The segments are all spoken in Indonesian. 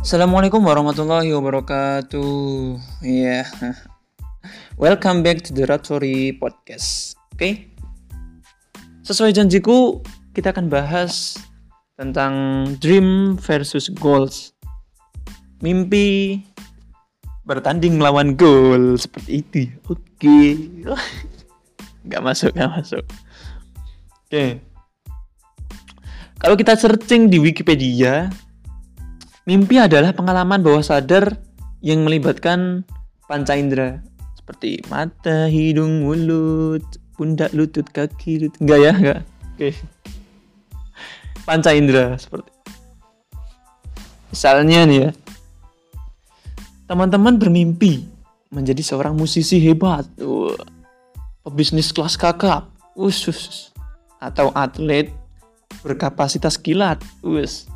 Assalamualaikum warahmatullahi wabarakatuh. Iya. Welcome back to the Ratori Podcast. Oke. Sesuai janjiku, kita akan bahas tentang dream versus goals. Mimpi bertanding melawan goal seperti itu. Oke. Gak masuk, gak masuk. Oke. Kalau kita searching di Wikipedia, mimpi adalah pengalaman bawah sadar yang melibatkan panca indera seperti mata, hidung, mulut, pundak, lutut, kaki, lutut. Enggak ya, enggak. Oke. Panca indera seperti Misalnya nih ya. Teman-teman bermimpi menjadi seorang musisi hebat. Wah. Pebisnis kelas kakap. Usus. Atau atlet berkapasitas kilat. Wes.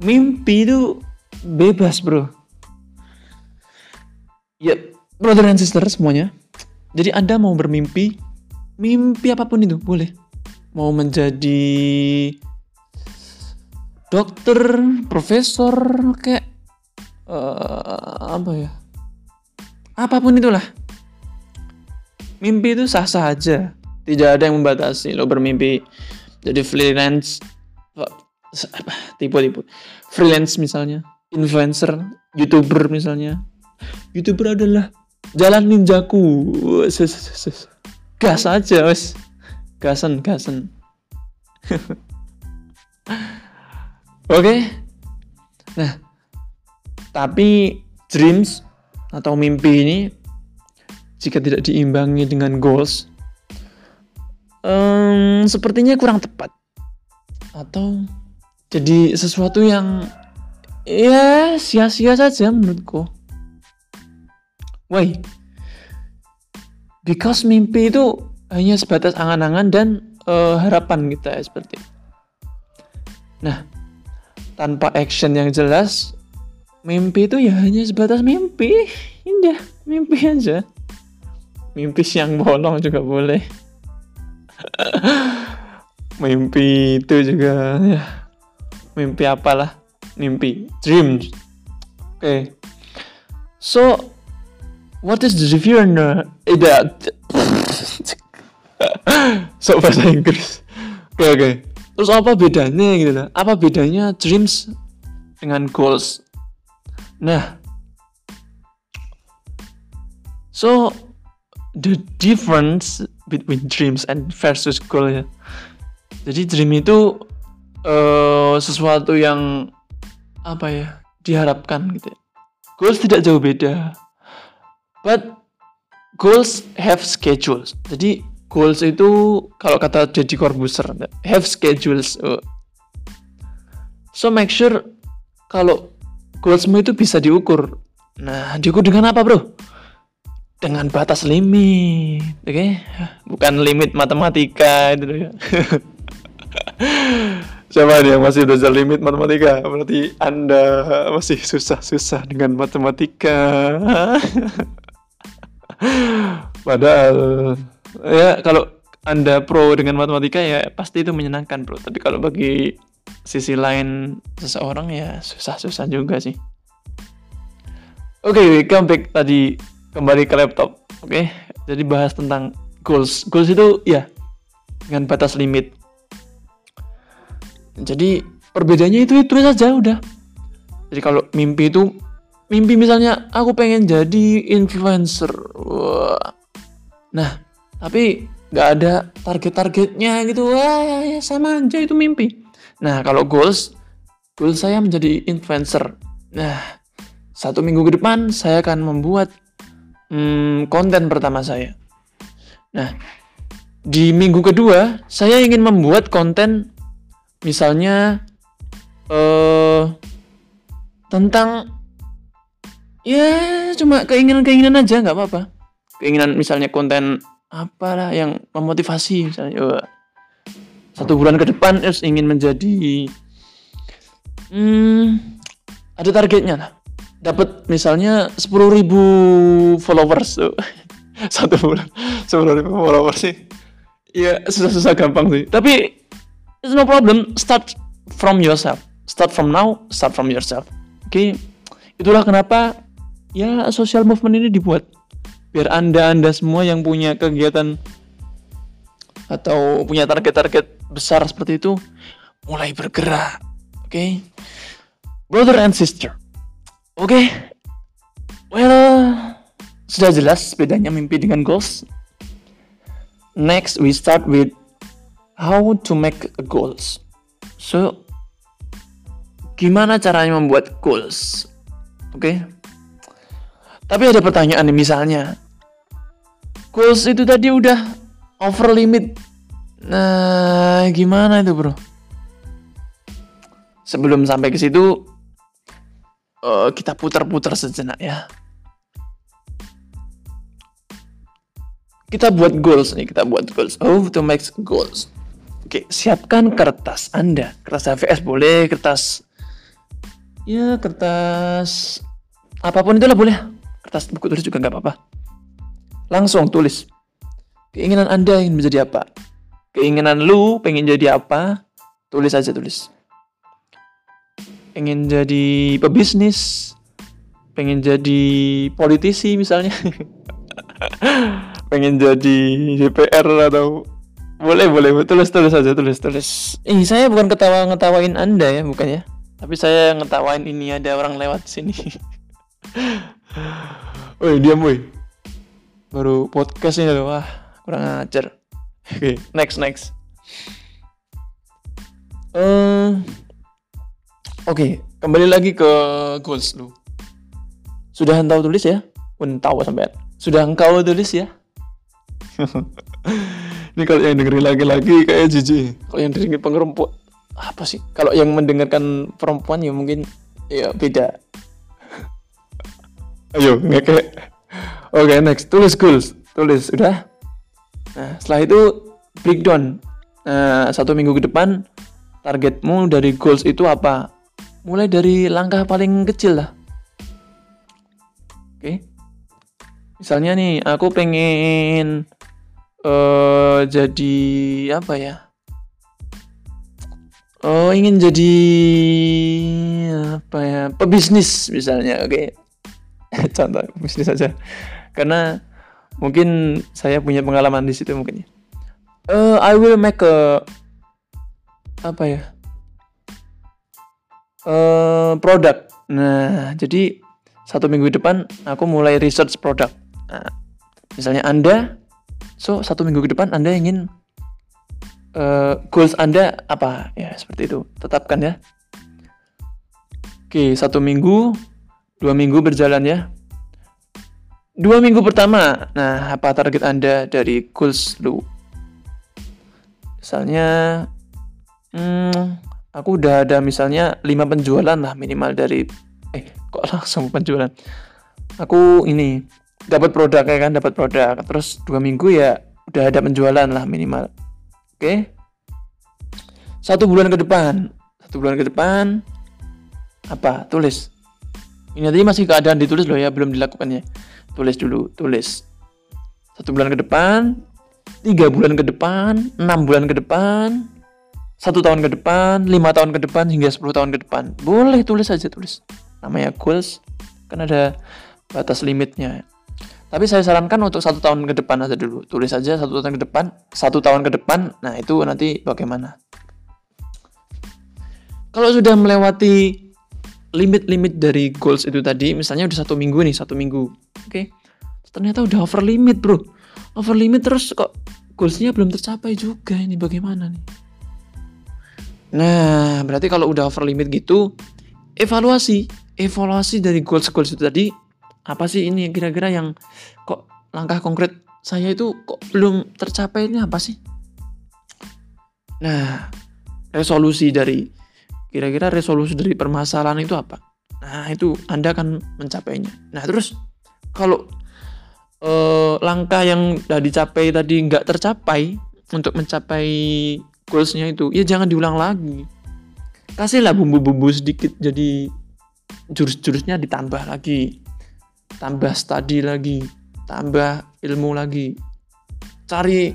Mimpi itu bebas, Bro. Ya, brother and sister semuanya. Jadi Anda mau bermimpi, mimpi apa pun itu boleh. Mau menjadi dokter, profesor, kayak uh, apa ya? Apa pun itulah. Mimpi itu sah-sah aja tidak ada yang membatasi lo bermimpi jadi freelance tipe-tipe freelance misalnya. Influencer youtuber misalnya. Youtuber adalah jalan ninjaku. Gas aja wes. Gasan gasan oke. Okay? nah tapi dreams atau mimpi ini jika tidak diimbangi dengan goals um, sepertinya kurang tepat. Atau jadi sesuatu yang ya sia-sia saja menurutku. Why? Because mimpi itu hanya sebatas angan-angan dan uh, harapan kita ya, seperti. Nah, tanpa action yang jelas, mimpi itu ya hanya sebatas mimpi. Indah, mimpi aja. Mimpi siang bolong juga boleh. mimpi itu juga ya mimpi apalah? Mimpi. Dream. Okay. so what is the difference uh, that so bahasa Inggris. Oke okay, okay. terus apa bedanya gitu lah? Apa bedanya dreams dengan goals? Nah. So the difference between dreams and versus goal ya. Jadi dream itu uh, sesuatu yang apa ya diharapkan gitu. Ya. Goals tidak jauh beda, but goals have schedules. Jadi goals itu kalau kata Deddy Corbuzier have schedules. Oh. So make sure kalau goalsmu itu bisa diukur. Nah, diukur dengan apa, Bro? dengan batas limit, oke? Okay? Bukan limit matematika itu ya. Siapa nih yang masih belajar limit matematika? Berarti Anda masih susah-susah dengan matematika. Padahal ya kalau Anda pro dengan matematika ya pasti itu menyenangkan, Bro. Tapi kalau bagi sisi lain seseorang ya susah-susah juga sih. Oke, okay, welcome back tadi kembali ke laptop. Oke, okay? jadi bahas tentang goals. Goals itu ya dengan batas limit. Jadi perbedaannya itu itu saja udah. Jadi kalau mimpi itu mimpi misalnya aku pengen jadi influencer. Wah. Nah, tapi nggak ada target-targetnya gitu. Wah, ya, ya sama aja itu mimpi. Nah, kalau goals, goals saya menjadi influencer. Nah, satu minggu ke depan saya akan membuat hmm, konten pertama saya. Nah, di minggu kedua saya ingin membuat konten misalnya uh, tentang ya cuma keinginan-keinginan aja nggak apa-apa. Keinginan misalnya konten apalah yang memotivasi misalnya oh, satu bulan ke depan terus ingin menjadi hmm, ada targetnya lah. Dapat misalnya sepuluh ribu followers tuh. Satu bulan sepuluh ribu followers sih. Ya susah-susah gampang sih. Tapi it's no problem. Start from yourself. Start from now start from yourself. Oke? Okay? itulah kenapa ya social movement ini dibuat. Biar anda anda semua yang punya kegiatan atau punya target-target besar seperti itu mulai bergerak. Oke? Okay? brother and sister. Oke? Okay? well sudah jelas bedanya mimpi dengan goals. Next we start with how to make goals so gimana caranya membuat goals oke okay? Tapi ada pertanyaan nih misalnya. Goals itu tadi udah over limit. Nah, gimana itu, Bro? Sebelum sampai ke situ uh, kita putar-putar sejenak ya. Kita buat goals nih, kita buat goals. Oh, to make goals. Oke, siapkan kertas Anda. Kertas HVS boleh, kertas ya kertas apa pun itulah boleh kertas buku tulis juga nggak apa-apa. Langsung tulis. Keinginan Anda ingin menjadi apa? Keinginan lu pengen jadi apa? Tulis aja tulis. Pengen jadi pebisnis, pengen jadi politisi misalnya. pengen jadi DPR atau boleh boleh tulis tulis aja tulis tulis. Ini saya bukan ketawa ngetawain Anda ya, bukan ya. Tapi saya ngetawain ini ada orang lewat sini. Woi, diam woi. Baru podcast ini loh. Wah, kurang ajar. Oke, okay, next next. Uh, Oke, okay, kembali lagi ke goals lu. Sudah engkau tulis ya? Entau sampai. Sudah engkau tulis ya? Ini kalau yang dengerin lagi-lagi kayak jijik. Kalau yang dengerin pengerempuk apa sih? Kalau yang mendengarkan perempuan ya mungkin ya beda. Ayo, ngekek. Oke, okay, next. Tulis goals. Tulis, udah. Nah, setelah itu breakdown. Nah, satu minggu ke depan, targetmu dari goals itu apa? Mulai dari langkah paling kecil lah. Oke. Okay. Misalnya nih, aku pengen uh, jadi apa ya? Oh, ingin jadi apa ya? Pebisnis misalnya, oke. Okay contoh bisnis saja karena mungkin saya punya pengalaman di situ mungkin uh, I will make a apa ya uh, produk nah jadi satu minggu depan aku mulai research produk nah, misalnya anda so satu minggu ke depan anda ingin uh, goals anda apa ya seperti itu tetapkan ya oke satu minggu Dua minggu berjalan ya. Dua minggu pertama, nah apa target Anda dari goals lu? Misalnya, hmm, aku udah ada misalnya 5 penjualan lah minimal dari, eh kok langsung penjualan? Aku ini dapat produk ya kan, dapat produk. Terus dua minggu ya udah ada penjualan lah minimal. Oke? Satu bulan ke depan, satu bulan ke depan apa? Tulis ini tadi masih keadaan ditulis loh ya, belum dilakukannya. Tulis dulu, tulis. Satu bulan ke depan, tiga bulan ke depan, enam bulan ke depan, satu tahun ke depan, lima tahun ke depan, hingga sepuluh tahun ke depan. Boleh tulis aja tulis. Namanya goals, kan ada batas limitnya. Tapi saya sarankan untuk satu tahun ke depan aja dulu. Tulis aja satu tahun ke depan, satu tahun ke depan. Nah itu nanti bagaimana? Kalau sudah melewati limit-limit dari goals itu tadi misalnya udah satu minggu nih satu minggu oke okay. ternyata udah over limit bro over limit terus kok goalsnya belum tercapai juga ini bagaimana nih nah berarti kalau udah over limit gitu evaluasi evaluasi dari goals goals itu tadi apa sih ini kira-kira yang kok langkah konkret saya itu kok belum tercapai ini apa sih nah resolusi dari Kira-kira resolusi dari permasalahan itu apa? Nah, itu Anda akan mencapainya. Nah, terus kalau eh, langkah yang sudah dicapai tadi nggak tercapai untuk mencapai goalsnya itu, ya jangan diulang lagi. Kasihlah bumbu-bumbu sedikit jadi jurus-jurusnya ditambah lagi. Tambah studi lagi, tambah ilmu lagi. Cari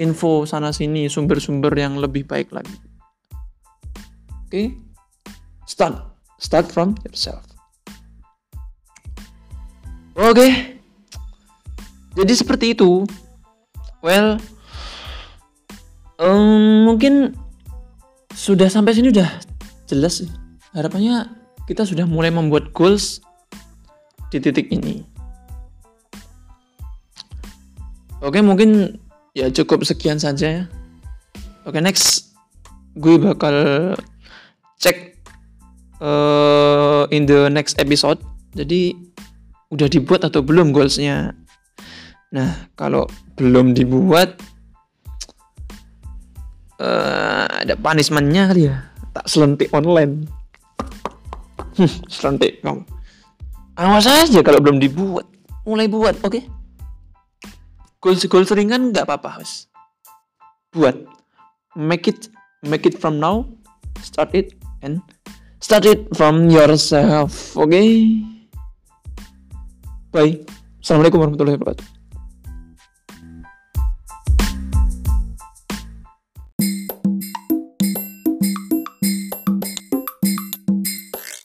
info sana sini, sumber-sumber yang lebih baik lagi. Oke. start start from yourself oke okay. jadi seperti itu well um, mungkin sudah sampai sini udah jelas harapannya kita sudah mulai membuat goals di titik ini. Oke mungkin ya cukup sekian saja ya. Oke next. Gue bakal cek uh, in the next episode. Jadi udah dibuat atau belum goalsnya? Nah kalau belum dibuat uh, ada punishmentnya kali ya. Tak selentik online. Hmm, selentik kamu awas aja kalau belum dibuat. Mulai buat oke? Okay? goals goals ringan nggak apa-apa wes buat. Make it make it from now start it and start it from yourself oke? Okay? bye. Assalamualaikum warahmatullahi wabarakatuh